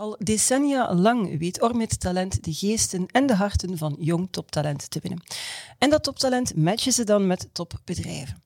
Al decennia lang weet Ormit Talent de geesten en de harten van jong toptalent te winnen. En dat toptalent matchen ze dan met topbedrijven.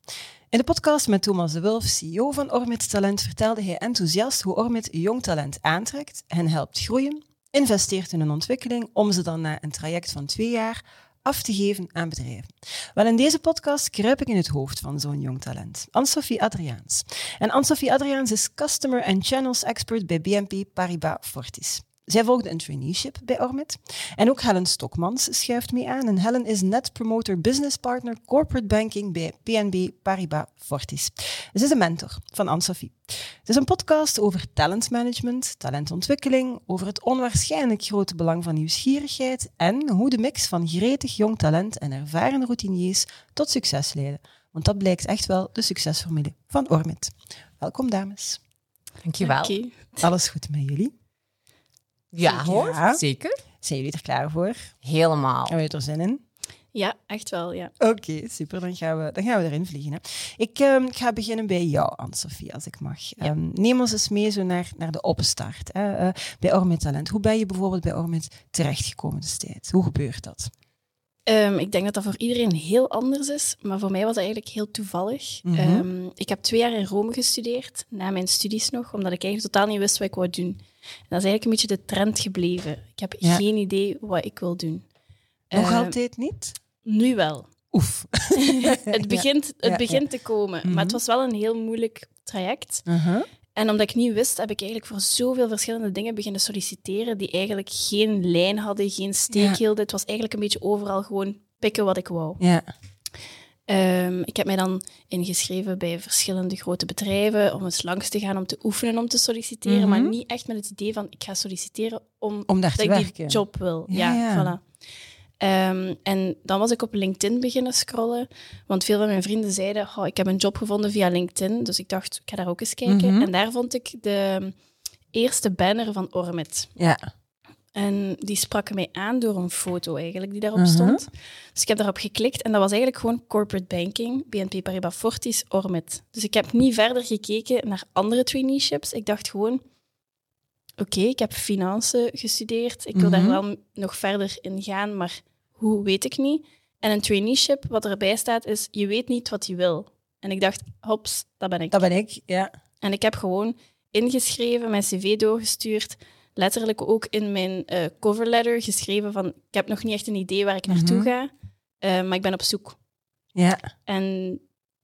In de podcast met Thomas de Wulf, CEO van Ormit Talent, vertelde hij enthousiast hoe Ormit jong talent aantrekt, hen helpt groeien, investeert in hun ontwikkeling om ze dan na een traject van twee jaar af te geven aan bedrijven. Wel, in deze podcast kruip ik in het hoofd van zo'n jong talent, Anne-Sophie Adriaans. En Anne-Sophie Adriaans is Customer and Channels Expert bij BNP Paribas Fortis. Zij volgde een traineeship bij Ormit. En ook Helen Stokmans schuift mee aan. En Helen is Net Promoter Business Partner Corporate Banking bij PNB Paribas Fortis. Ze is een mentor van Anne-Sophie. Het is een podcast over talentmanagement, talentontwikkeling, over het onwaarschijnlijk grote belang van nieuwsgierigheid en hoe de mix van gretig jong talent en ervaren routiniers tot succes leiden. Want dat blijkt echt wel de succesformule van Ormit. Welkom dames. Dankjewel. Dank Alles goed met jullie? Ja hoor, Ja. zeker. Zijn jullie er klaar voor? Helemaal. Hebben we er zin in? Ja, echt wel, ja. Oké, super. Dan gaan, we, dan gaan we erin vliegen. Hè. Ik ehm, ga beginnen bij jou, Anne-Sophie, als ik mag. Ehm, neem ons eens mee zo naar, naar de opstart hè, eh, bij Ormit Talent. Hoe ben je bijvoorbeeld bij Ormit terechtgekomen destijds? Hoe gebeurt dat? Ehm, ik denk dat dat voor iedereen heel anders is, maar voor mij was dat eigenlijk heel toevallig. Mhm. Ehm, ik heb twee jaar in Rome gestudeerd, na mijn studies nog, omdat ik eigenlijk totaal niet wist wat ik wou doen. En dat is eigenlijk een beetje de trend gebleven. Ik heb Ja. geen idee wat ik wil doen. Nog Ehm, altijd niet? Nu wel. Oef. het begint, het Ja, begint te komen, Mhm. maar het was wel een heel moeilijk traject. Uh-huh. En omdat ik niet wist, heb ik eigenlijk voor zoveel verschillende dingen beginnen solliciteren die eigenlijk geen lijn hadden, geen steek hielden. Het was eigenlijk een beetje overal gewoon pikken wat ik wou. Ja. Ehm, ik heb mij dan ingeschreven bij verschillende grote bedrijven om eens langs te gaan om te oefenen om te solliciteren, Mhm. maar niet echt met het idee van ik ga solliciteren om, Om daar dat te ik die werken. job wil. Ja, Ja, ja. voilà. Ehm, en dan was ik op LinkedIn beginnen scrollen, want veel van mijn vrienden zeiden, oh, ik heb een job gevonden via LinkedIn, dus ik dacht, ik ga daar ook eens kijken. Mhm. En daar vond ik de eerste banner van Ormit. Ja. En die sprak mij aan door een foto eigenlijk die daarop Mhm. stond. Dus ik heb daarop geklikt en dat was eigenlijk gewoon corporate banking, BNP Paribas Fortis, Ormit. Dus ik heb niet verder gekeken naar andere traineeships. Ik dacht gewoon, oké, ik heb finance gestudeerd. Ik wil Mhm. daar wel nog verder in gaan, maar hoe weet ik niet. En een traineeship, wat erbij staat, is je weet niet wat je wil. En ik dacht, hops, dat ben ik. Dat ben ik, ja. En ik heb gewoon ingeschreven, mijn cv doorgestuurd. Letterlijk ook in mijn eh coverletter geschreven van... Ik heb nog niet echt een idee waar ik naartoe Mhm. ga, eh, maar ik ben op zoek. Ja. En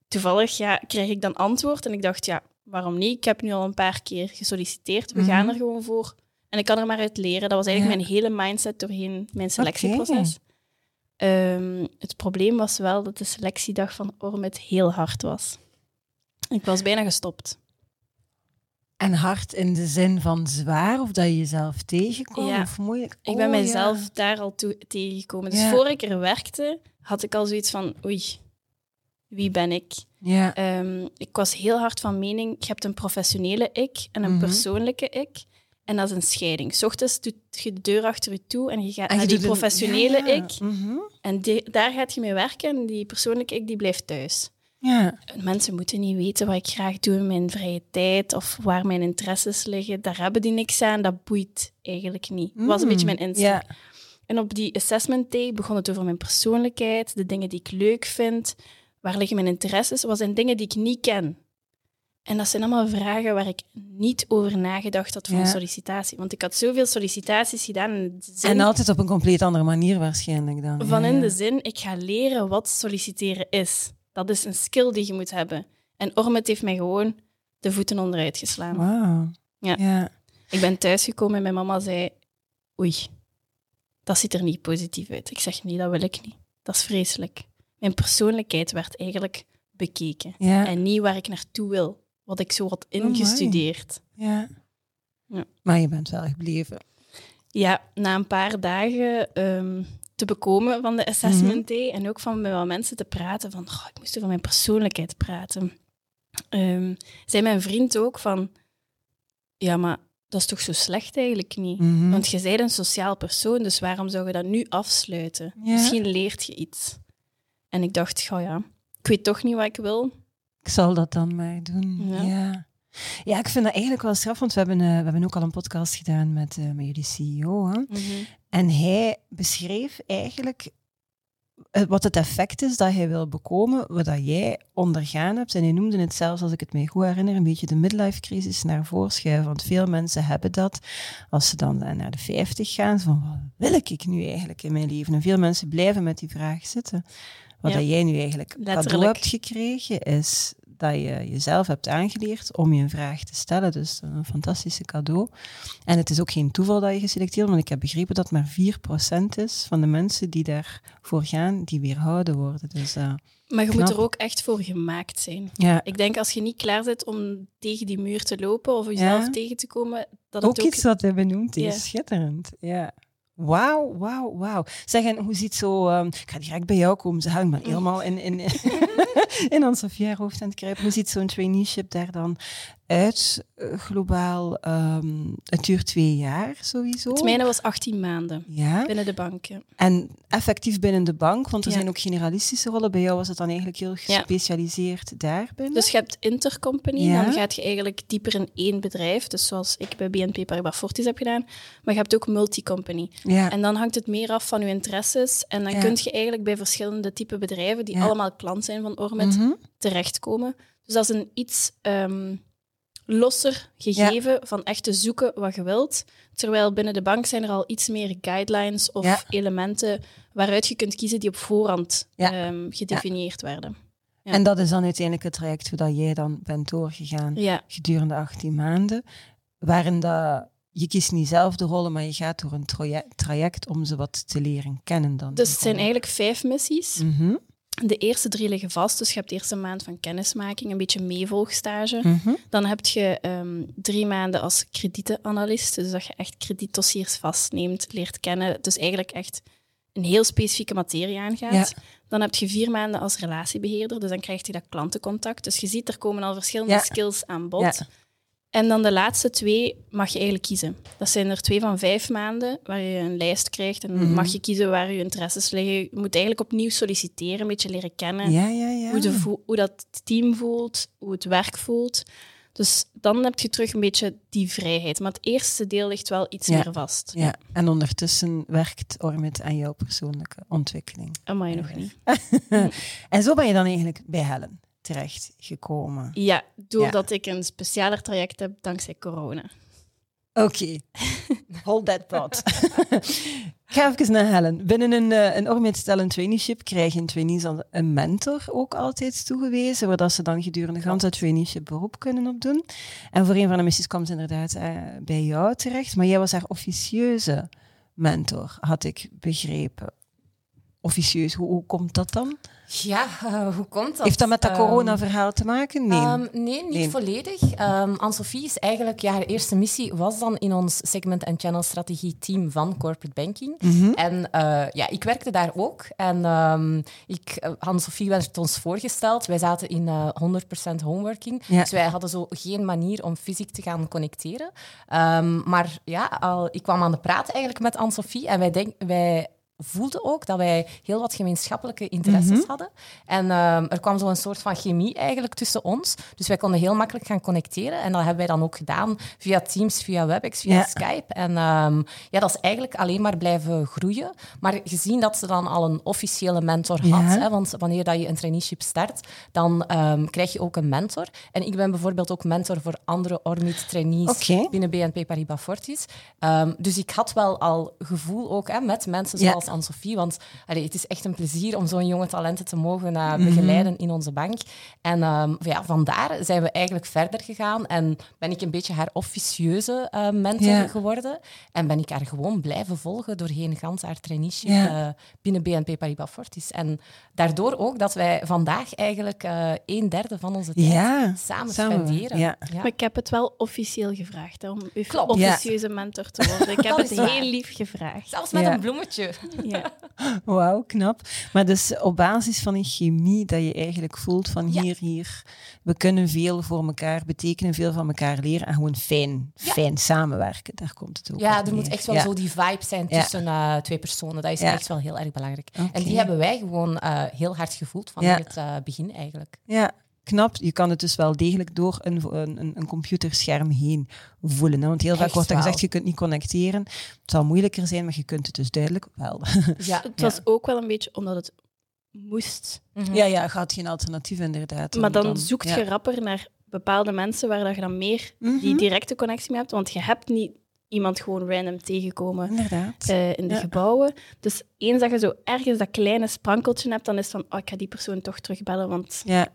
toevallig ja, kreeg ik dan antwoord en ik dacht, ja, waarom niet? Ik heb nu al een paar keer gesolliciteerd. We gaan Mhm. er gewoon voor. En ik kan er maar uit leren. Dat was eigenlijk Ja. mijn hele mindset doorheen mijn selectieproces. Ehm, het probleem was wel dat de selectiedag van Ormit heel hard was. Ik was bijna gestopt. En hard in de zin van zwaar, of dat je jezelf tegenkwam, Ja. of moeilijk? Ik ben Oh, mijzelf ja. daar al toe tegengekomen. Dus Ja. voor ik er werkte, had ik al zoiets van, oei, wie ben ik? Ja. Ehm, ik was heel hard van mening, je hebt een professionele ik en een Mhm. persoonlijke ik. En dat is een scheiding. 's ochtends doet je de deur achter je toe en je gaat En naar je die een- professionele ik. Mhm. En die- daar gaat je mee werken en die persoonlijke ik die blijft thuis. Ja. Mensen moeten niet weten wat ik graag doe in mijn vrije tijd of waar mijn interesses liggen. Daar hebben die niks aan, dat boeit eigenlijk niet. Dat was een Mm, beetje mijn insteek. Ja. En op die assessment day begon het over mijn persoonlijkheid, de dingen die ik leuk vind, waar liggen mijn interesses, wat zijn dingen die ik niet ken. En dat zijn allemaal vragen waar ik niet over nagedacht had voor Ja. een sollicitatie. Want ik had zoveel sollicitaties gedaan in de zin, En altijd op een compleet andere manier waarschijnlijk dan. van in de zin, ik ga leren wat solliciteren is. Dat is een skill die je moet hebben. En Ormet heeft mij gewoon de voeten onderuit geslaan. Wauw. Ja. ja. Ik ben thuisgekomen en mijn mama zei, oei, dat ziet er niet positief uit. Ik zeg, nee, dat wil ik niet. Dat is vreselijk. Mijn persoonlijkheid werd eigenlijk bekeken. Ja. En niet waar ik naartoe wil, wat ik zo had Amai. ingestudeerd. ja. Ja. Maar je bent wel gebleven. Ja, na een paar dagen, ehm, te bekomen van de assessment day. En ook van met wat mensen te praten. Van, "Goh, ik moest over mijn persoonlijkheid praten. Ehm, zei mijn vriend ook van... Ja, maar dat is toch zo slecht eigenlijk niet? Mhm. Want je bent een sociaal persoon, dus waarom zou je dat nu afsluiten? Ja. Misschien leert je iets. En ik dacht, goh ja, ik weet toch niet wat ik wil. Ik zal dat dan maar doen. Ja. Ja. ja. ik vind dat eigenlijk wel straf, want we hebben, eh, we hebben ook al een podcast gedaan met, eh, met jullie CEO. Hè? En hij beschreef eigenlijk eh, wat het effect is dat hij wil bekomen, wat dat jij ondergaan hebt. En hij noemde het zelfs, als ik het mij goed herinner, een beetje de midlife crisis naar voren schuiven. Want veel mensen hebben dat als ze dan eh, naar de 50 gaan, van wat wil ik nu eigenlijk in mijn leven? En veel mensen blijven met die vraag zitten. Wat Ja. dat jij nu eigenlijk cadeau hebt gekregen, is dat je jezelf hebt aangeleerd om je een vraag te stellen. Dus een fantastische cadeau. En het is ook geen toeval dat je geselecteerd want ik heb begrepen dat maar 4% is van de mensen die daarvoor gaan, die weerhouden worden. Dus eh, Maar je Knap. moet er ook echt voor gemaakt zijn. ja, Ik denk als je niet klaar bent om tegen die muur te lopen of jezelf Ja. tegen te komen, dat ook het ook... iets wat hij benoemt is Ja. schitterend. Ja. Wauw, wauw, wauw. Zeg, en hoe ziet zo... ehm, ik ga direct bij jou komen, ze hangt maar helemaal in, in, in ons Sofia hoofd aan het. Hoe ziet zo'n traineeship daar dan uit, eh, globaal? Ehm, het duurt twee jaar sowieso. Het mijne was 18 maanden Ja, binnen de banken. en effectief binnen de bank, want er Ja. zijn ook generalistische rollen. Bij jou was het dan eigenlijk heel gespecialiseerd daarbinnen. Dus je hebt intercompany, dan gaat je eigenlijk dieper in één bedrijf. Dus zoals ik bij BNP Paribas Fortis heb gedaan. Maar je hebt ook multicompany. ja. En dan hangt het meer af van je interesses. En dan kun je eigenlijk bij verschillende type bedrijven, die allemaal klant zijn van Ormet, Mhm. terechtkomen. Dus dat is een iets ehm, losser gegeven van echt te zoeken wat je wilt. Terwijl binnen de bank zijn er al iets meer guidelines of Ja. elementen waaruit je kunt kiezen die op voorhand Ja. ehm, gedefinieerd werden. Ja. En dat is dan uiteindelijk het traject hoe dat jij dan bent doorgegaan. Gedurende 18 maanden, waarin dat, je kiest niet zelf de rollen, maar je gaat door een traject om ze wat te leren kennen dan. dus het zijn eigenlijk vijf missies. Mhm, De eerste drie liggen vast, dus je hebt eerst een maand van kennismaking, een beetje meevolgstage. mhm. Dan heb je ehm, drie maanden als kredietenanalist, dus dat je echt kredietdossiers vastneemt, leert kennen. Dus eigenlijk echt een heel specifieke materie aangaat. Ja. Dan heb je vier maanden als relatiebeheerder, dus dan krijg je dat klantencontact. Dus je ziet, er komen al verschillende Ja. skills aan bod. Ja. En dan de laatste twee mag je eigenlijk kiezen. Dat zijn er twee van vijf maanden, waar je een lijst krijgt. En Mhm. mag je kiezen waar je interesses liggen. Je moet eigenlijk opnieuw solliciteren, een beetje leren kennen Ja, ja, ja. hoe, de hoe dat team voelt, hoe het werk voelt. Dus dan heb je terug een beetje die vrijheid. Maar het eerste deel ligt wel iets Ja. meer vast. ja. En ondertussen werkt Ormit aan jouw persoonlijke ontwikkeling. Amai, nog niet. en zo ben je dan eigenlijk bij Helen terecht gekomen. Ja, doordat ik een specialer traject heb dankzij corona. Oké, hold that thought. Ga even naar Helen. Binnen een, eh, een Ormit Talent Traineeship krijgen trainees een mentor ook altijd toegewezen, waar dat ze dan gedurende gans dat traineeship beroep kunnen opdoen. En voor een van de missies kwam ze inderdaad eh, bij jou terecht, maar jij was haar officieuze mentor, had ik begrepen. Officieus, hoe, hoe komt dat dan? Ja, eh, hoe komt dat? Heeft dat met dat Ehm, corona-verhaal te maken? Nee. Ehm, nee, niet Nee. volledig. Um, Anne-Sophie is eigenlijk, ja, haar eerste missie was dan in ons segment en channel strategie team van corporate banking. Mhm. En eh, ja, ik werkte daar ook. En ehm ik, eh, Anne-Sophie werd ons voorgesteld. Wij zaten in eh 100% homeworking. Ja. Dus wij hadden zo geen manier om fysiek te gaan connecteren. Ehm, maar ja, al, ik kwam aan de praat eigenlijk met Anne-Sophie. En wij, denk, wij voelden ook dat wij heel wat gemeenschappelijke interesses Mhm. hadden. En ehm, er kwam zo'n soort van chemie eigenlijk tussen ons. Dus wij konden heel makkelijk gaan connecteren. En dat hebben wij dan ook gedaan via Teams, via WebEx, via Ja. Skype. En ehm, ja, dat is eigenlijk alleen maar blijven groeien. Maar gezien dat ze dan al een officiële mentor had, Ja. hè, want wanneer dat je een traineeship start, dan ehm, krijg je ook een mentor. En ik ben bijvoorbeeld ook mentor voor andere Ormit-trainees Oké. binnen BNP Paribas Fortis. Dus ik had wel al gevoel ook hè, met mensen zoals Anne-Sophie, want allee, het is echt een plezier om zo'n jonge talenten te mogen eh, Mhm. begeleiden in onze bank. En ehm, ja, vandaar zijn we eigenlijk verder gegaan en ben ik een beetje haar officieuze eh, mentor Ja. geworden. En ben ik haar gewoon blijven volgen doorheen gans haar traineeship Ja. eh, binnen BNP Paribas Fortis. En daardoor ook dat wij vandaag eigenlijk eh, een derde van onze tijd Ja, samen, samen, spenderen. ja. Maar ik heb het wel officieel gevraagd hè, om uw Klopt. officieuze mentor te worden. Ik heb het heel lief gevraagd. Zelfs met Ja. een bloemetje. Ja. Wauw, knap. Maar dus op basis van een chemie dat je eigenlijk voelt van Ja. hier, hier, we kunnen veel voor elkaar betekenen, veel van elkaar leren en gewoon fijn, Ja. fijn samenwerken. Daar komt het ook Ja, er moet echt wel Ja. zo die vibe zijn tussen eh, twee personen. Dat is echt wel heel erg belangrijk. En die hebben wij gewoon eh, heel hard gevoeld van het eh, begin eigenlijk. Ja, knap. Je kan het dus wel degelijk door een, een, een- computerscherm heen voelen. Hè? Want heel vaak wordt er gezegd, je kunt niet connecteren. Het zal moeilijker zijn, maar je kunt het dus duidelijk wel. Ja, Het was ook wel een beetje omdat het moest. Mhm. Ja, ja, gaat geen alternatief inderdaad. Maar dan, Dan- zoekt ja. je rapper naar bepaalde mensen waar dat je dan meer die Mhm. directe connectie mee hebt. Want je hebt niet iemand gewoon random tegenkomen Inderdaad. eh, in de Ja. gebouwen. Dus eens dat je zo ergens dat kleine sprankeltje hebt, dan is het van, oh, ik ga die persoon toch terugbellen, want Ja,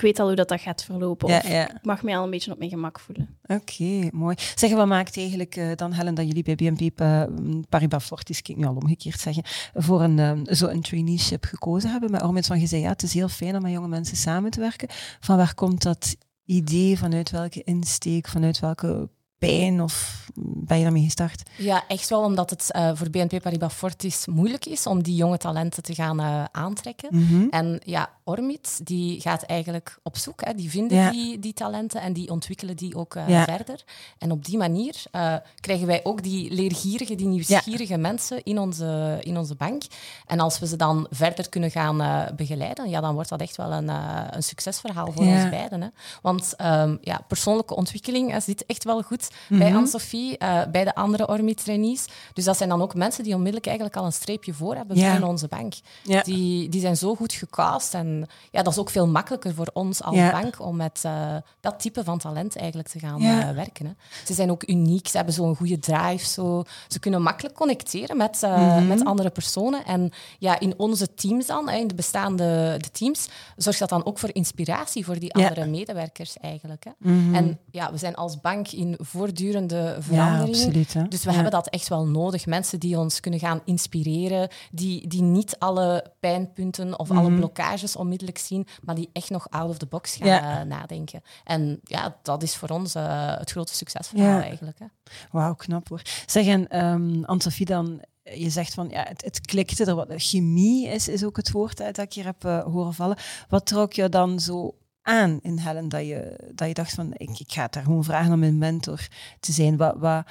ik weet al hoe dat, dat gaat verlopen. ja, Of ja. ik mag mij al een beetje op mijn gemak voelen. Oké, mooi. Zeg, wat maakt eigenlijk eh, dan, Helen, dat jullie bij BNP Pa- Paribas Fortis, ik nu al omgekeerd zeggen, voor een, eh, zo een traineeship gekozen hebben? Maar Ormits van je zei, ja, het is heel fijn om met jonge mensen samen te werken. Van waar komt dat idee, vanuit welke insteek, vanuit welke pijn, of ben je daarmee gestart? Ja, echt wel omdat het eh, voor BNP Paribas Fortis moeilijk is om die jonge talenten te gaan eh, aantrekken. Mhm. En ja, Ormit die gaat eigenlijk op zoek. Hè. Die vinden Ja. die, die talenten en die ontwikkelen die ook eh, Ja. verder. En op die manier eh, krijgen wij ook die leergierige, die nieuwsgierige mensen in onze, in onze bank. En als we ze dan verder kunnen gaan eh, begeleiden, ja, dan wordt dat echt wel een, een succesverhaal voor ons beiden. Hè. Want ehm, ja, persoonlijke ontwikkeling zit echt wel goed bij Mhm. Anne-Sophie, bij de andere Ormit-trainees. Dus dat zijn dan ook mensen die onmiddellijk eigenlijk al een streepje voor hebben binnen onze bank. Die, die zijn zo goed gecast. En ja, dat is ook veel makkelijker voor ons als Ja. bank om met eh, dat type van talent eigenlijk te gaan Ja. eh, werken. Hè. Ze zijn ook uniek, ze hebben zo'n goede drive. Zo. Ze kunnen makkelijk connecteren met, eh, Mhm. met andere personen. En ja, in onze teams dan, in de bestaande de teams, zorgt dat dan ook voor inspiratie voor die Ja. andere medewerkers eigenlijk. Hè. Mhm. En ja, we zijn als bank in voortdurende verandering. absoluut. Hè? Dus we hebben dat echt wel nodig. Mensen die ons kunnen gaan inspireren, die, die niet alle pijnpunten of alle Mhm. blokkages onmiddellijk zien, maar die echt nog out of the box gaan Ja. eh, nadenken. En ja, dat is voor ons eh, het grote succesverhaal Ja. eigenlijk. Hè. Wauw, knap hoor. Zeg, en ehm Anne-Sophie, dan, je zegt van, ja, het, het klikte er wat. Chemie is, is ook het woord dat ik hier heb eh, horen vallen. Wat trok je dan zo aan in Helen, dat je, dat je dacht van, ik, ik ga het daar gewoon vragen om mijn mentor te zijn. Wat, wat,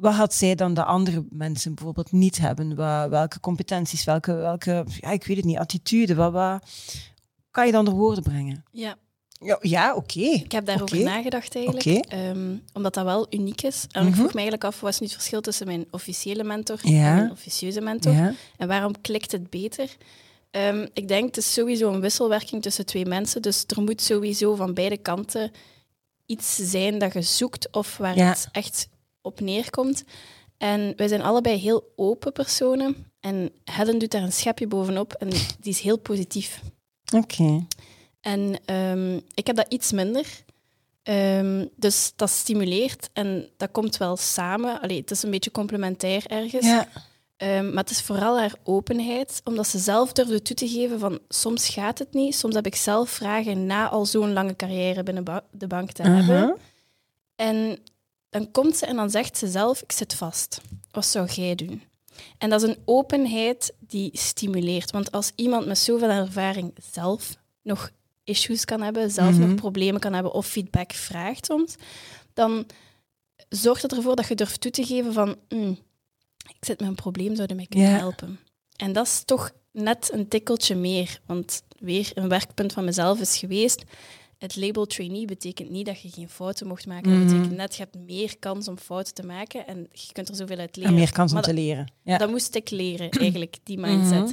wat had zij dan de andere mensen bijvoorbeeld niet hebben? Wat, welke competenties, welke, welke, ja, ik weet het niet, attitude, wat, wat kan je dan door woorden brengen? Ja, Ja, ja oké. ik heb daarover nagedacht eigenlijk. Ehm, omdat dat wel uniek is. En ik Mhm. vroeg me eigenlijk af, wat is nu het verschil tussen mijn officiële mentor Ja. en mijn officieuze mentor? Ja. En waarom klikt het beter? Ehm, ik denk het is sowieso een wisselwerking tussen twee mensen. Dus er moet sowieso van beide kanten iets zijn dat je zoekt of waar Ja. het echt op neerkomt. En wij zijn allebei heel open personen. En Helen doet daar een schepje bovenop en die is heel positief. Oké. En ehm, ik heb dat iets minder. Ehm, dus dat stimuleert en dat komt wel samen. Allee, het is een beetje complementair ergens. Ja. Ehm, maar het is vooral haar openheid, omdat ze zelf durfde toe te geven van soms gaat het niet, soms heb ik zelf vragen na al zo'n lange carrière binnen ba- de bank te hebben. En dan komt ze en dan zegt ze zelf, ik zit vast. Wat zou jij doen? En dat is een openheid die stimuleert. Want als iemand met zoveel ervaring zelf nog issues kan hebben, zelf Mhm. nog problemen kan hebben of feedback vraagt soms, dan zorgt het ervoor dat je durft toe te geven van "Hmm, ik zit met een probleem, zouden mij kunnen helpen. En dat is toch net een tikkeltje meer. Want weer een werkpunt van mezelf is geweest. Het label trainee betekent niet dat je geen fouten mocht maken. Mhm. Dat betekent net, je hebt meer kans om fouten te maken en je kunt er zoveel uit leren. En meer kans om te leren. Ja. Dat moest ik leren, eigenlijk, die mindset. Mhm.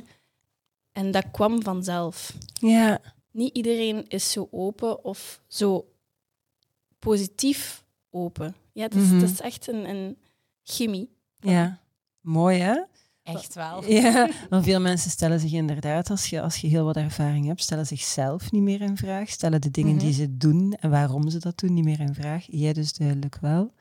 En dat kwam vanzelf. ja. Niet iedereen is zo open of zo positief open. Ja, het is, Mhm. het is echt een, een chemie. Ja, mooi hè? Echt wel. Ja, want veel mensen stellen zich inderdaad, als je, als je heel wat ervaring hebt, stellen zichzelf niet meer in vraag, stellen de dingen Mhm. die ze doen en waarom ze dat doen niet meer in vraag. Jij dus duidelijk wel.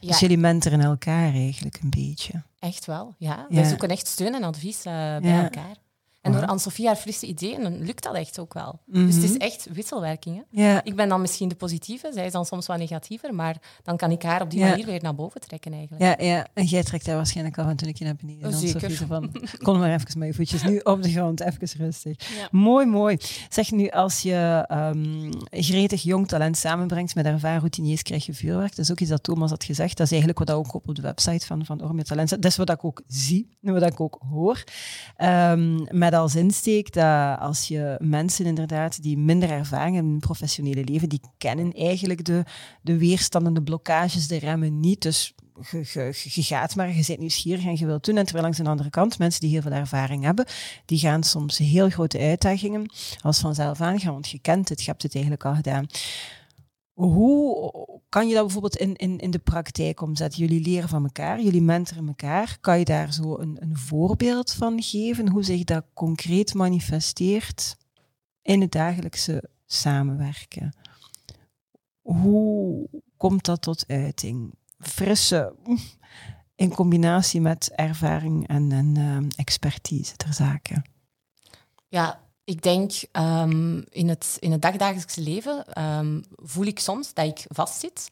Ja, Dus jullie mentoren elkaar eigenlijk een beetje. echt wel. Ja. Ja. Wij zoeken echt steun en advies eh, bij elkaar. En door. Anne-Sophie haar frisse ideeën dan lukt dat echt ook wel. Dus het is echt wisselwerking. Hè? Ja. Ik ben dan misschien de positieve, zij is dan soms wat negatiever, maar dan kan ik haar op die manier weer naar boven trekken eigenlijk. Ja, ja, en jij trekt daar waarschijnlijk al van toen ik je naar beneden. Oh, dan zeker. Zo van, kom maar even met je voetjes nu op de grond, even rustig. Ja. Mooi, mooi. Zeg nu, als je ehm, gretig jong talent samenbrengt met ervaren routiniers, krijg je vuurwerk. Dat is ook iets dat Thomas had gezegd. Dat is eigenlijk wat ook op de website van, van Orme Talent staat. Dat is wat ik ook zie, en wat ik ook hoor. Ehm, met als insteek dat als je mensen inderdaad die minder ervaring hebben in hun professionele leven, die kennen eigenlijk de, de weerstanden, de blokkages, de remmen niet. Dus je gaat maar, je bent nieuwsgierig en je wilt doen. En terwijl langs de andere kant, mensen die heel veel ervaring hebben, die gaan soms heel grote uitdagingen als vanzelf aangaan, want je kent het, je hebt het eigenlijk al gedaan. Hoe kan je dat bijvoorbeeld in, in, in de praktijk omzetten? Jullie leren van elkaar, jullie mentoren elkaar. Kan je daar zo een, een voorbeeld van geven, hoe zich dat concreet manifesteert in het dagelijkse samenwerken? Hoe komt dat tot uiting? Frisse in combinatie met ervaring en, ehm, expertise ter zake. Ja, ik denk ehm, in, het, in het dagdagelijkse leven ehm, voel ik soms dat ik vastzit.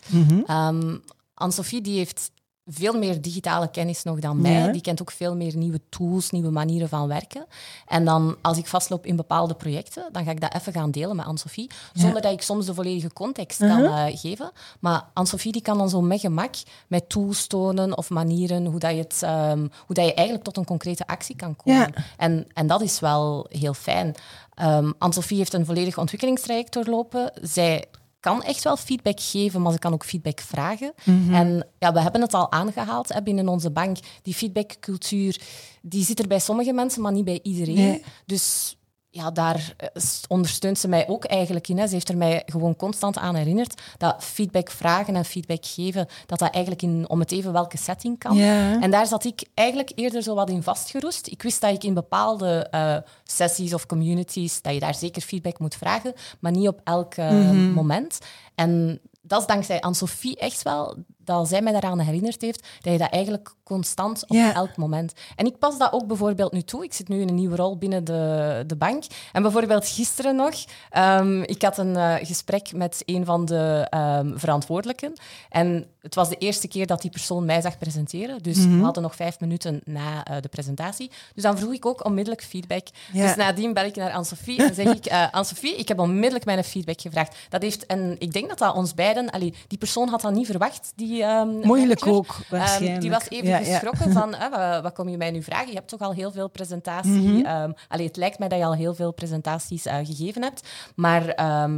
Ehm Anne-Sophie die heeft veel meer digitale kennis nog dan mij. Ja. Die kent ook veel meer nieuwe tools, nieuwe manieren van werken. En dan, als ik vastloop in bepaalde projecten, dan ga ik dat even gaan delen met Anne-Sophie, zonder dat ik soms de volledige context kan Uh-huh. eh, geven. Maar Anne-Sophie die kan dan zo met gemak met tools tonen of manieren hoe, dat je, het, ehm, hoe dat je eigenlijk tot een concrete actie kan komen. Ja. En, en dat is wel heel fijn. Ehm Anne-Sophie heeft een volledig ontwikkelingstraject doorlopen. Zij kan echt wel feedback geven, maar ze kan ook feedback vragen. En ja, we hebben het al aangehaald hè, binnen onze bank. Die feedbackcultuur die zit er bij sommige mensen, maar niet bij iedereen. Nee. Dus ja, daar eh, ondersteunt ze mij ook eigenlijk in. Hè. Ze heeft er mij gewoon constant aan herinnerd dat feedback vragen en feedback geven, dat dat eigenlijk in om het even welke setting kan. En daar zat ik eigenlijk eerder zo wat in vastgeroest. Ik wist dat ik in bepaalde eh, sessies of communities, dat je daar zeker feedback moet vragen, maar niet op elk Mhm. moment. En dat is dankzij Anne-Sophie echt wel, dat zij mij daaraan herinnerd heeft, dat je dat eigenlijk constant op elk moment... En ik pas dat ook bijvoorbeeld nu toe. Ik zit nu in een nieuwe rol binnen de, de bank. En bijvoorbeeld gisteren nog, ehm, ik had een eh, gesprek met een van de ehm, verantwoordelijken. En het was de eerste keer dat die persoon mij zag presenteren. Dus Mhm. we hadden nog vijf minuten na eh, de presentatie. Dus dan vroeg ik ook onmiddellijk feedback. Dus nadien bel ik naar Anne-Sophie en zeg ik... eh Anne-Sophie, ik heb onmiddellijk mijn feedback gevraagd. Dat heeft, en ik denk dat dat ons beiden... Allee, die persoon had dat niet verwacht, die ehm, Moeilijk manager. ook, waarschijnlijk. Ehm, die was even Ja, ja. geschrokken van, hè, wat, kom je mij nu vragen? Je hebt toch al heel veel presentatie. Allee, het lijkt mij dat je al heel veel presentaties eh, gegeven hebt. Maar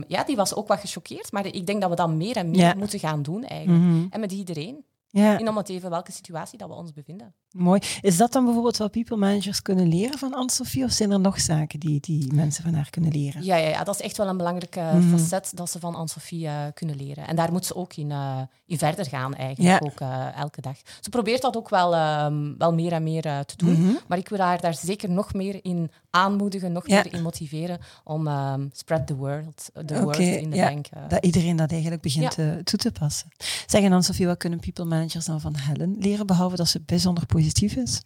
ja, die was ook wat gechoqueerd. Maar ik denk dat we dat meer en meer moeten gaan doen eigenlijk. Mhm. En met iedereen. Ja, In om het even welke situatie dat we ons bevinden. mooi. Is dat dan bijvoorbeeld wat people managers kunnen leren van Anne-Sophie? Of zijn er nog zaken die, die mensen van haar kunnen leren? Ja, ja, ja, dat is echt wel een belangrijke Mhm. facet dat ze van Anne-Sophie eh, kunnen leren. En daar moet ze ook in, eh, in verder gaan eigenlijk, Ja. ook eh, elke dag. Ze probeert dat ook wel, ehm, wel meer en meer eh, te doen. Mhm. Maar ik wil haar daar zeker nog meer in aanmoedigen, nog Ja. meer in motiveren om ehm, spread the word, the word in de ja, bank. eh. Dat iedereen dat eigenlijk begint Ja. eh, toe te passen. Zeg, en Anne-Sophie, wat kunnen people managers dan van Helen leren, behalve dat ze bijzonder positief is?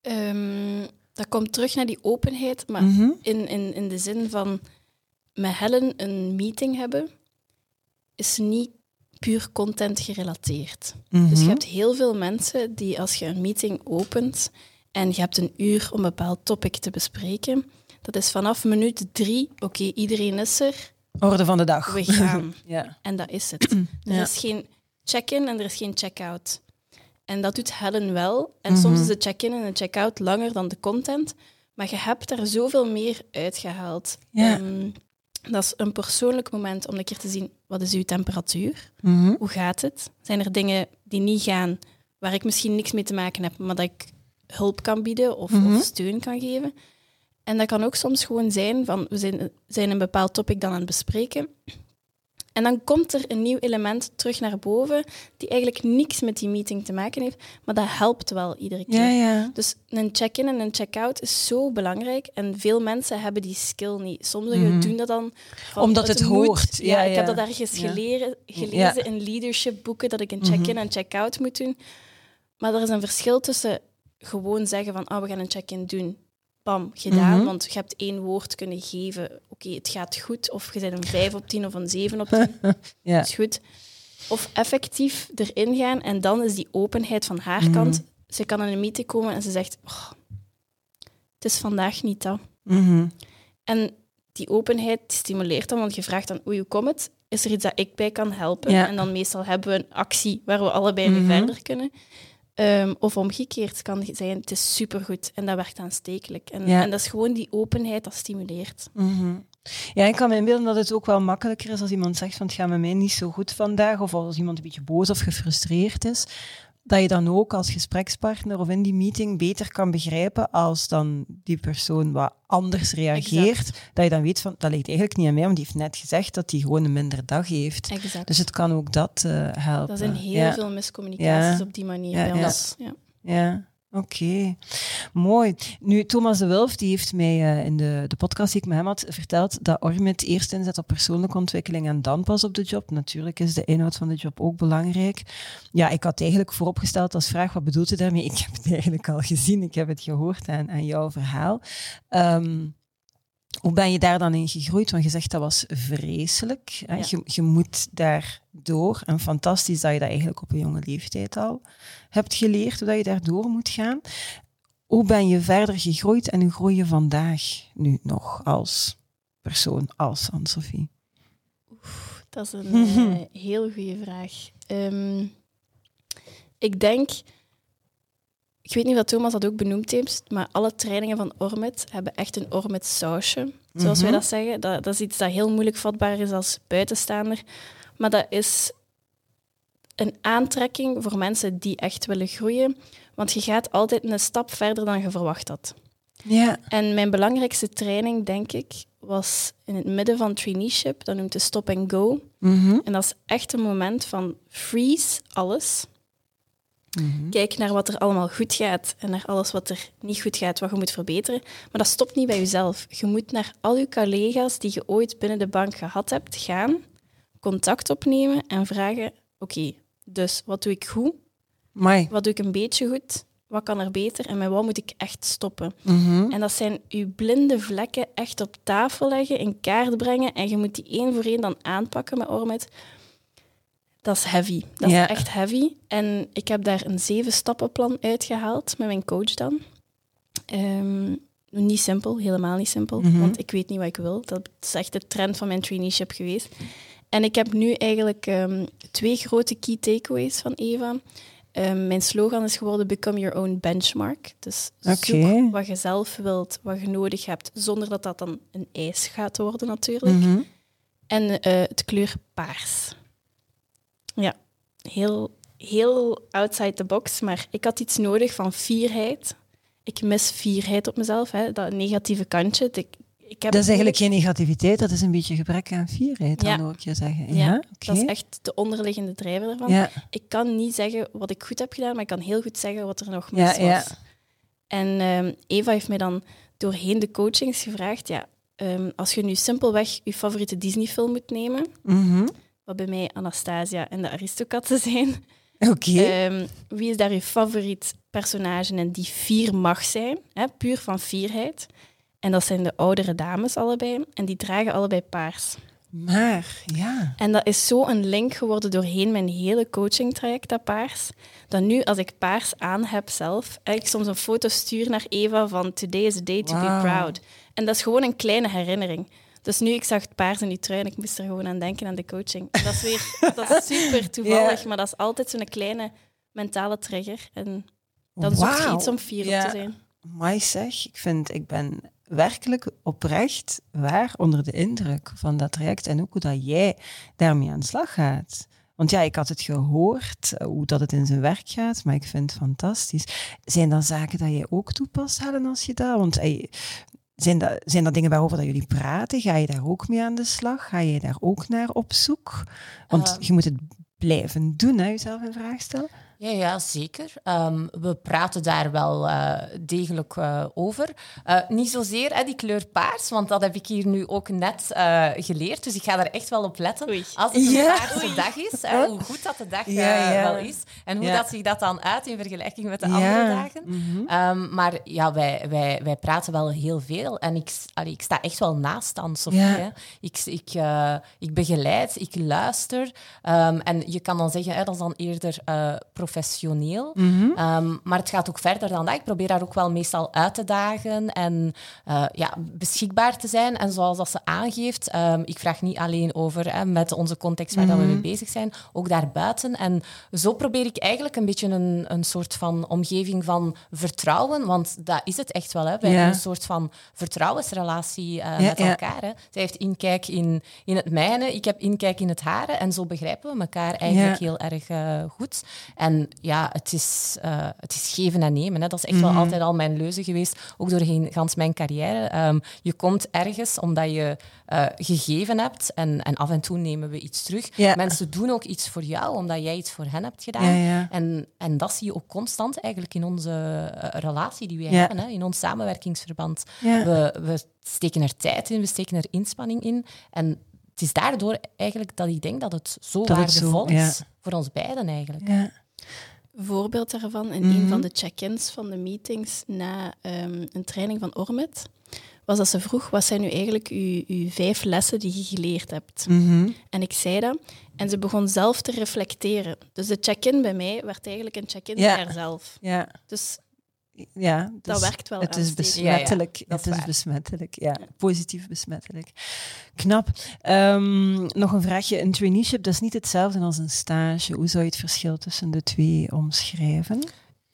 Ehm, dat komt terug naar die openheid, maar Mhm. in, in, in de zin van met Helen een meeting hebben, is niet puur content gerelateerd. Dus je Mhm. hebt heel veel mensen die als je een meeting opent en je hebt een uur om een bepaald topic te bespreken, dat is vanaf minuut drie, oké, iedereen is er, Orde van de dag. we gaan. Ja. En dat is het. Er is geen check-in en er is geen check-out. En dat doet Helen wel. En Mhm. soms is de check-in en de check-out langer dan de content. Maar je hebt er zoveel meer uitgehaald. Ja. Ehm, dat is een persoonlijk moment om een keer te zien, wat is uw temperatuur? Mhm. Hoe gaat het? Zijn er dingen die niet gaan, waar ik misschien niks mee te maken heb, maar dat ik hulp kan bieden of, Mhm. of steun kan geven? En dat kan ook soms gewoon zijn van, we zijn, zijn een bepaald topic dan aan het bespreken. En dan komt er een nieuw element terug naar boven, die eigenlijk niks met die meeting te maken heeft, maar dat helpt wel iedere keer. Ja, ja. Dus een check-in en een check-out is zo belangrijk. En veel mensen hebben die skill niet. Sommigen Mhm. doen dat dan... van, Omdat dat het hoort. Ja, Ja, ik heb dat ergens geleren, gelezen in leadership boeken, dat ik een check-in Mhm. en check-out moet doen. Maar er is een verschil tussen gewoon zeggen van, oh, we gaan een check-in doen. bam, gedaan. Mhm. Want je hebt één woord kunnen geven. Oké, het gaat goed. Of je bent een 5 op 10 of een 7 op 10. Ja. is goed. Of effectief erin gaan. En dan is die openheid van haar Mhm. kant. Ze kan in een meeting komen en ze zegt... "Oh, het is vandaag niet dat. Mhm. En die openheid stimuleert dan, want je vraagt dan, oei, hoe komt het? Is er iets dat ik bij kan helpen? Ja. En dan meestal hebben we een actie waar we allebei mee verder kunnen. Ehm, of omgekeerd kan zijn, het is supergoed en dat werkt aanstekelijk. En, Ja. en dat is gewoon die openheid dat stimuleert. Mhm. Ja, ik kan me inbeelden dat het ook wel makkelijker is als iemand zegt van het gaat met mij niet zo goed vandaag, of als iemand een beetje boos of gefrustreerd is, dat je dan ook als gesprekspartner of in die meeting beter kan begrijpen als dan die persoon wat anders reageert, dat je dan weet van dat ligt eigenlijk niet aan mij, want die heeft net gezegd dat hij gewoon een minder dag heeft. Exact. Dus het kan ook dat eh, helpen. dat zijn heel ja. veel miscommunicaties Ja. op die manier Ja, bij ja. ons. Ja. Oké. Mooi. Nu, Thomas de Wulf die heeft mij eh, in de, de podcast die ik met hem had verteld dat Ormit eerst inzet op persoonlijke ontwikkeling en dan pas op de job. Natuurlijk is de inhoud van de job ook belangrijk. Ja, ik had eigenlijk vooropgesteld als vraag, wat bedoelt u daarmee? Ik heb het eigenlijk al gezien, ik heb het gehoord aan, aan jouw verhaal. Ehm, hoe ben je daar dan in gegroeid? Want je zegt dat was vreselijk. Hè? Ja. Je, je moet daar door. En fantastisch dat je dat eigenlijk op een jonge leeftijd al hebt geleerd, hoe dat je daardoor moet gaan. Hoe ben je verder gegroeid en hoe groei je vandaag nu nog als persoon, als Anne-Sophie? Dat is een eh, heel goede vraag. Ehm, ik denk, ik weet niet wat Thomas dat ook benoemd heeft, maar alle trainingen van Ormit hebben echt een Ormit sausje, zoals wij Mhm. dat zeggen. Dat, dat is iets dat heel moeilijk vatbaar is als buitenstaander. Maar dat is een aantrekking voor mensen die echt willen groeien. Want je gaat altijd een stap verder dan je verwacht had. Ja. En mijn belangrijkste training, denk ik, was in het midden van traineeship. Dat noemt de stop and go. Mhm. En dat is echt een moment van freeze alles. Mhm. Kijk naar wat er allemaal goed gaat en naar alles wat er niet goed gaat, wat je moet verbeteren. Maar dat stopt niet bij jezelf. Je moet naar al je collega's die je ooit binnen de bank gehad hebt gaan, contact opnemen en vragen: Oké, dus wat doe ik goed? Wat doe ik een beetje goed? Wat kan er beter? En met wat moet ik echt stoppen? Mhm. En dat zijn je blinde vlekken echt op tafel leggen, in kaart brengen. En je moet die één voor één dan aanpakken met Ormet. Dat is heavy. Dat Ja. is echt heavy. En ik heb daar een zeven-stappenplan uitgehaald met mijn coach dan. Ehm, niet simpel, helemaal niet simpel. Mhm. Want ik weet niet wat ik wil. Dat is echt de trend van mijn traineeship geweest. En ik heb nu eigenlijk ehm, twee grote key takeaways van Eva. Ehm, mijn slogan is geworden Become Your Own Benchmark. Dus zoek wat je zelf wilt, wat je nodig hebt, zonder dat dat dan een eis gaat worden natuurlijk. Mhm. En eh, het kleur paars. Ja, heel, heel outside the box, maar ik had iets nodig van fierheid. Ik mis fierheid op mezelf, hè, dat negatieve kantje. Ik, ik heb Dat is eigenlijk geen negativiteit, dat is een beetje gebrek aan fierheid, dan Ja. hoor ik je zeggen. Ja, Ja. Dat is echt de onderliggende drijver ervan. Ja, Ik kan niet zeggen wat ik goed heb gedaan, maar ik kan heel goed zeggen wat er nog Ja, mis was. ja. En ehm, Eva heeft mij dan doorheen de coachings gevraagd, ja, ehm, als je nu simpelweg je favoriete Disney-film moet nemen, Mhm. Wat bij mij Anastasia en de Aristokatten zijn, oké. ehm, wie is daar je favoriet personage en die fier mag zijn, hè, puur van fierheid? En dat zijn de oudere dames allebei, en die dragen allebei paars. Maar, ja. En dat is zo een link geworden doorheen mijn hele coachingtraject, dat paars. Dat nu, als ik paars aan heb zelf, ik soms een foto stuur naar Eva van Today is a day to be proud. En dat is gewoon een kleine herinnering. Dus nu, ik zag het paars in die trui en ik moest er gewoon aan denken aan de coaching. En dat is weer dat is super toevallig, maar dat is altijd zo'n kleine mentale trigger. En dat is ook Wauw. iets om fier op te zijn. Mai zeg, ik vind, ik ben werkelijk oprecht waar onder de indruk van dat traject en ook hoe dat jij daarmee aan de slag gaat. Want ja, ik had het gehoord, eh, hoe dat het in zijn werk gaat, maar ik vind het fantastisch. Zijn dat zaken dat jij ook toepast, Helen, als je dat... Want zijn dat, zijn dat dingen waarover dat jullie praten? Ga je daar ook mee aan de slag? Ga je daar ook naar op zoek? Want Eh. je moet het blijven doen, hè, jezelf een vraag stellen. Ja, ja zeker. Ehm, we praten daar wel uh, degelijk uh, over. Uh, niet zozeer hè, die kleur paars, want dat heb ik hier nu ook net geleerd. Dus ik ga daar echt wel op letten. Oei. Als het een paarse dag is, hè, hoe goed dat de dag ja, ja. wel is. En hoe dat zich dat dan uit in vergelijking met de andere dagen. Mm -hmm. um, maar ja, wij, wij, wij praten wel heel veel. En ik, allee, ik sta echt wel naast aan Sofie. Ik, ik, ik begeleid, ik luister. Um, en je kan dan zeggen, hè, dat is dan eerder professioneel. Mm -hmm. maar het gaat ook verder dan dat. Ik probeer daar ook wel meestal uit te dagen en uh, ja, beschikbaar te zijn. En zoals dat ze aangeeft, um, ik vraag niet alleen over hè, met onze context waar mm -hmm. we mee bezig zijn, ook daarbuiten. En zo probeer ik eigenlijk een beetje een, een soort van omgeving van vertrouwen, want dat is het echt wel. Hè. Wij ja. hebben een soort van vertrouwensrelatie uh, ja, met elkaar. Hè. Zij heeft inkijk in, in het mijne, ik heb inkijk in het hare. En zo begrijpen we elkaar eigenlijk heel erg uh, goed. En ja, het is, uh, het is geven en nemen. Hè. Dat is echt mm -hmm. wel altijd al mijn leuze geweest, ook doorheen gans mijn carrière. Um, je komt ergens omdat je uh, gegeven hebt en, en af en toe nemen we iets terug. Ja. Mensen doen ook iets voor jou omdat jij iets voor hen hebt gedaan. Ja, ja. En, en dat zie je ook constant eigenlijk in onze uh, relatie die we hebben, hè, in ons samenwerkingsverband. We, we steken er tijd in, we steken er inspanning in. En het is daardoor eigenlijk dat ik denk dat het zo dat waardevol het zo, is voor ons beiden eigenlijk. Ja voorbeeld daarvan in mm -hmm. een van de check-ins van de meetings na um, een training van Ormet, was dat ze vroeg, wat zijn nu eigenlijk uw, uw vijf lessen die je geleerd hebt? Mm -hmm. En ik zei dat. En ze begon zelf te reflecteren. Dus de check-in bij mij werd eigenlijk een check-in bij haarzelf. Ja. Dus ja, dus dat werkt wel. Het is besmettelijk. Ja, ja, het is besmettelijk. Ja, positief besmettelijk. Knap. Um, nog een vraagje. Een traineeship, dat is niet hetzelfde als een stage. Hoe zou je het verschil tussen de twee omschrijven?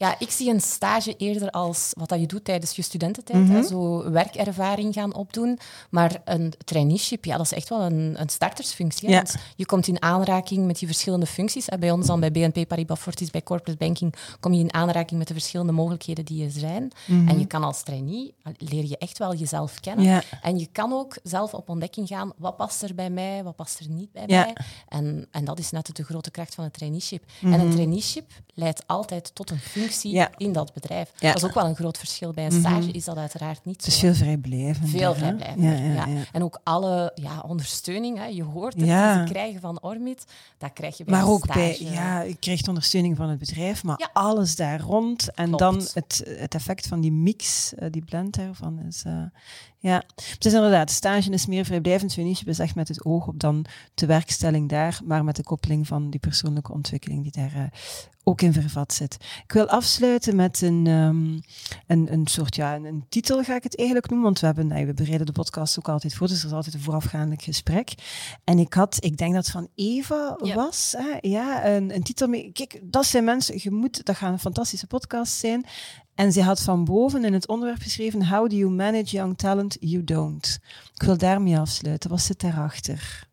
Ja, ik zie een stage eerder als wat dat je doet tijdens je studententijd. Mm -hmm. hè, zo werkervaring gaan opdoen. Maar een traineeship, ja, dat is echt wel een, een startersfunctie. Ja. je komt in aanraking met die verschillende functies. Bij ons dan bij BNP Paribas Fortis, bij corporate banking, kom je in aanraking met de verschillende mogelijkheden die er zijn. Mm -hmm. En je kan als trainee, leer je echt wel jezelf kennen. Ja. En je kan ook zelf op ontdekking gaan, wat past er bij mij, wat past er niet bij ja. mij. En, en dat is net de grote kracht van een traineeship. Mm -hmm. En een traineeship leidt altijd tot een functie ja. in dat bedrijf. Ja. Dat is ook wel een groot verschil. Bij een stage mm -hmm. is dat uiteraard niet zo. Het is veel vrijblijvend. Veel vrijblijvend, ja, ja, En ook alle ja, ondersteuning, hè. je hoort het, ze krijgen van Ormit, dat krijg je bij maar ook stage. bij, ja, je krijgt ondersteuning van het bedrijf, maar alles daar rond. En Klopt. dan het, het effect van die mix, uh, die blend daarvan is... Uh, ja, het is inderdaad, stage is meer vrijblijvend is echt met het oog op dan de werkstelling daar, maar met de koppeling van die persoonlijke ontwikkeling die daar uh, ook in vervat zit. Ik wil afsluiten met een, um, een, een soort, ja, een, een, titel ga ik het eigenlijk noemen, want we hebben, nee, we bereiden de podcast ook altijd voor, dus er is altijd een voorafgaand gesprek. En ik had, ik denk dat het van Eva ja. was, hè? ja, een, een titel mee. Kijk, dat zijn mensen, je moet, dat gaat een fantastische podcast zijn. En ze had van boven in het onderwerp geschreven: How do you manage young talent? You don't. Ik wil daarmee afsluiten. Wat zit daarachter?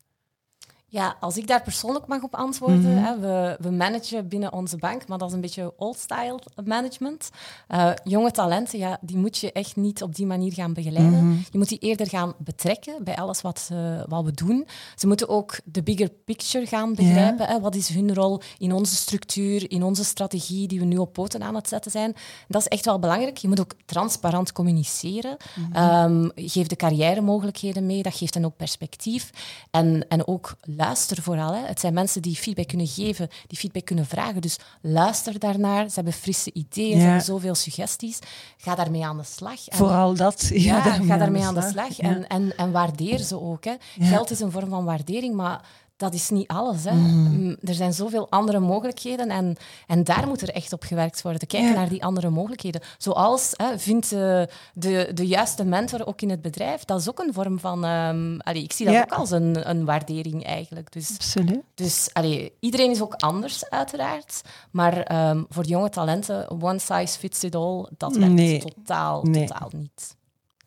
Ja, als ik daar persoonlijk mag op antwoorden. Mm -hmm. hè, we, we managen binnen onze bank, maar dat is een beetje old-style management. Uh, jonge talenten, ja, die moet je echt niet op die manier gaan begeleiden. Mm -hmm. Je moet die eerder gaan betrekken bij alles wat, uh, wat we doen. Ze moeten ook de bigger picture gaan begrijpen. Hè, wat is hun rol in onze structuur, in onze strategie die we nu op poten aan het zetten zijn. Dat is echt wel belangrijk. Je moet ook transparant communiceren. Mm -hmm. um, geef de carrière mogelijkheden mee, dat geeft hen ook perspectief. En, en ook luister vooral. Hè. Het zijn mensen die feedback kunnen geven, die feedback kunnen vragen. Dus luister daarnaar. Ze hebben frisse ideeën, ja. ze hebben zoveel suggesties. Ga daarmee aan de slag. En, vooral dat. Ja, ja daarmee ga daarmee aan de slag. Aan de slag. En, en, en waardeer ze ook. Hè. Geld is een vorm van waardering, maar dat is niet alles. Hè. Mm. Er zijn zoveel andere mogelijkheden en, en daar moet er echt op gewerkt worden. Te kijken ja. naar die andere mogelijkheden. Zoals, hè, vindt uh, de, de juiste mentor ook in het bedrijf, dat is ook een vorm van... Um, allee, ik zie dat ja. ook als een, een waardering eigenlijk. Dus, Absoluut. Dus allee, iedereen is ook anders, uiteraard. Maar um, voor jonge talenten, one size fits it all, dat werkt nee. totaal, nee. totaal niet.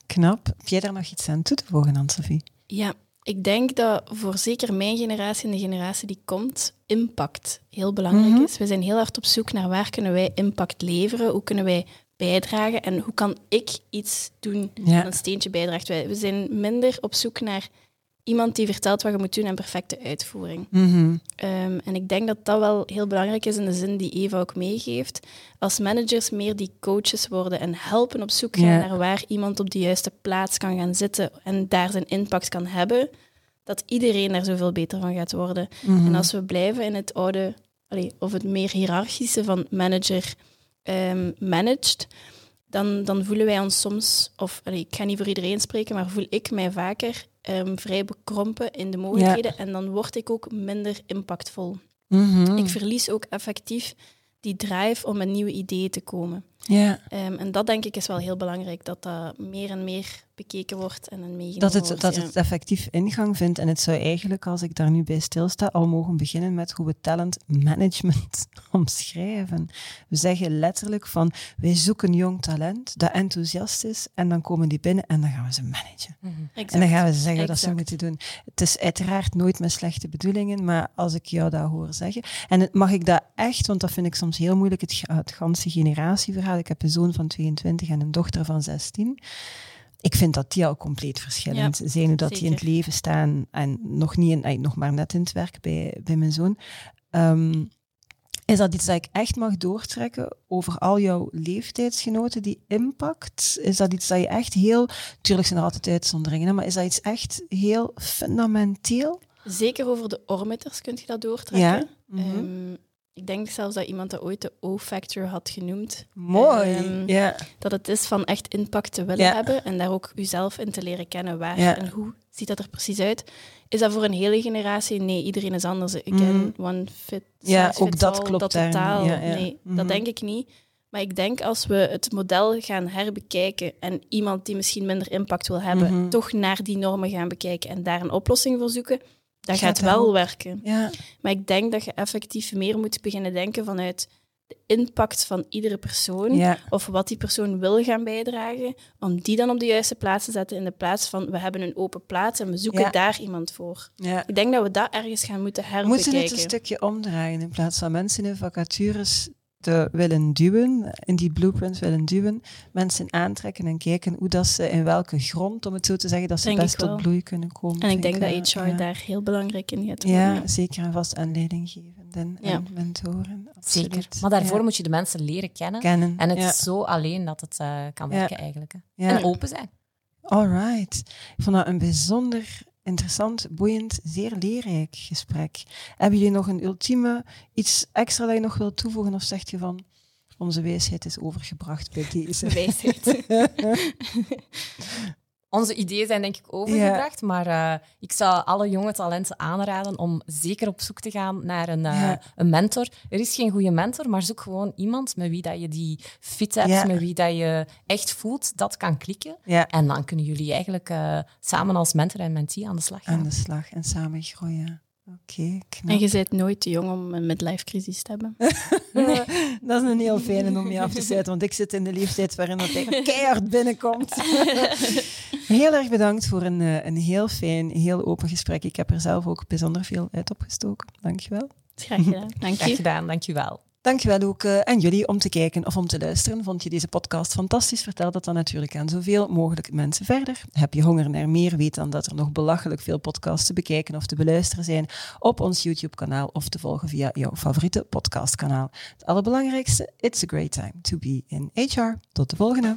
Knap. Heb jij daar nog iets aan toe te voegen, Anne-Sophie? Ja, ik denk dat voor zeker mijn generatie en de generatie die komt, impact heel belangrijk mm -hmm. is. We zijn heel hard op zoek naar waar kunnen wij impact leveren, hoe kunnen wij bijdragen en hoe kan ik iets doen ja. dat een steentje bijdraagt. We zijn minder op zoek naar iemand die vertelt wat je moet doen en perfecte uitvoering. Mhm. Ehm, en ik denk dat dat wel heel belangrijk is in de zin die Eva ook meegeeft. Als managers meer die coaches worden en helpen op zoek gaan naar waar iemand op de juiste plaats kan gaan zitten en daar zijn impact kan hebben, dat iedereen daar zoveel beter van gaat worden. Mhm. En als we blijven in het oude, allee, of het meer hiërarchische van manager ehm, managed, dan, dan voelen wij ons soms, of allee, ik ga niet voor iedereen spreken, maar voel ik mij vaker ehm, vrij bekrompen in de mogelijkheden en dan word ik ook minder impactvol. Mhm. Ik verlies ook effectief die drive om met nieuwe ideeën te komen. ja. Ehm, en dat denk ik is wel heel belangrijk, dat dat meer en meer bekeken wordt en een meegenomen Dat het, wordt. dat ja. het effectief ingang vindt. En het zou eigenlijk, als ik daar nu bij stilsta, al mogen beginnen met hoe we talent management omschrijven. We zeggen letterlijk van, wij zoeken jong talent dat enthousiast is en dan komen die binnen en dan gaan we ze managen. Exact. En dan gaan we ze zeggen dat ze moeten doen. Het is uiteraard nooit met slechte bedoelingen, maar als ik jou dat hoor zeggen. En het- mag ik dat echt, want dat vind ik soms heel moeilijk, het, het ganse generatieverhaal. Ik heb een zoon van 22 en een dochter van 16. Ik vind dat die al compleet verschillend zijn, hoe dat die in het leven staan en nog, niet in, nog maar net in het werk bij, bij mijn zoon. Ehm, is dat iets dat ik echt mag doortrekken over al jouw leeftijdsgenoten, die impact? Is dat iets dat je echt heel... Tuurlijk zijn er altijd uitzonderingen, maar is dat iets echt heel fundamenteel? Zeker over de oormitters kun je dat doortrekken. Ja. Mhm. Ehm, ik denk zelfs dat iemand dat ooit de O-factor had genoemd. Mooi. Ehm. Dat het is van echt impact te willen hebben en daar ook uzelf in te leren kennen. Waar en hoe ziet dat er precies uit? Is dat voor een hele generatie? Nee, iedereen is anders. Again, one fit Ja, ook dat all, klopt dat totaal. Ja, ja. Nee, Mhm. dat denk ik niet. Maar ik denk als we het model gaan herbekijken en iemand die misschien minder impact wil hebben, Mhm. toch naar die normen gaan bekijken en daar een oplossing voor zoeken, dat Gaat wel werken. Ja. Maar ik denk dat je effectief meer moet beginnen denken vanuit de impact van iedere persoon. Ja. Of wat die persoon wil gaan bijdragen, om die dan op de juiste plaats te zetten in de plaats van we hebben een open plaats en we zoeken Ja. daar iemand voor. ja. Ik denk dat we dat ergens gaan moeten herbekijken. moeten het een stukje omdraaien. In plaats van mensen in vacatures te willen duwen, in die blueprints willen duwen, mensen aantrekken en kijken hoe dat ze in welke grond, om het zo te zeggen, dat ze Denk best tot bloei kunnen komen. En ik denk dat HR ja. daar heel belangrijk in gaat worden. Ja, zeker en vast aan leidinggevenden Ja. en mentoren. Zeker. Maar daarvoor Ja. moet je de mensen leren kennen. kennen. En het ja. is zo alleen dat het eh, kan Ja. werken eigenlijk. hè. En open zijn. All right. Ik vond dat een bijzonder interessant, boeiend, zeer leerrijk gesprek. Hebben jullie nog een ultieme, iets extra dat je nog wilt toevoegen? Of zegt je van, onze wijsheid is overgebracht bij deze? Wijsheid. Onze ideeën zijn denk ik overgebracht, maar eh, ik zou alle jonge talenten aanraden om zeker op zoek te gaan naar een, eh, Ja. een mentor. Er is geen goede mentor, maar zoek gewoon iemand met wie dat je die fit hebt, Ja. met wie dat je echt voelt dat kan klikken. En dan kunnen jullie eigenlijk eh, samen als mentor en mentee aan de slag gaan. aan de slag en samen groeien. Oké, knap. en je bent nooit te jong om een midlife crisis te hebben. Dat is een heel fijne om je af te sluiten, want ik zit in de leeftijd waarin dat hij keihard binnenkomt. heel erg bedankt voor een, eh, een heel fijn, heel open gesprek. Ik heb er zelf ook bijzonder veel uit opgestoken. Dankjewel. Graag gedaan. Dank Graag je. gedaan, dankjewel. Dankjewel ook eh, aan jullie om te kijken of om te luisteren. Vond je deze podcast fantastisch? Vertel dat dan natuurlijk aan zoveel mogelijk mensen verder. Heb je honger naar meer? Weet dan dat er nog belachelijk veel podcasts te bekijken of te beluisteren zijn op ons YouTube-kanaal of te volgen via jouw favoriete podcastkanaal. Het allerbelangrijkste, it's a great time to be in HR. Tot de volgende.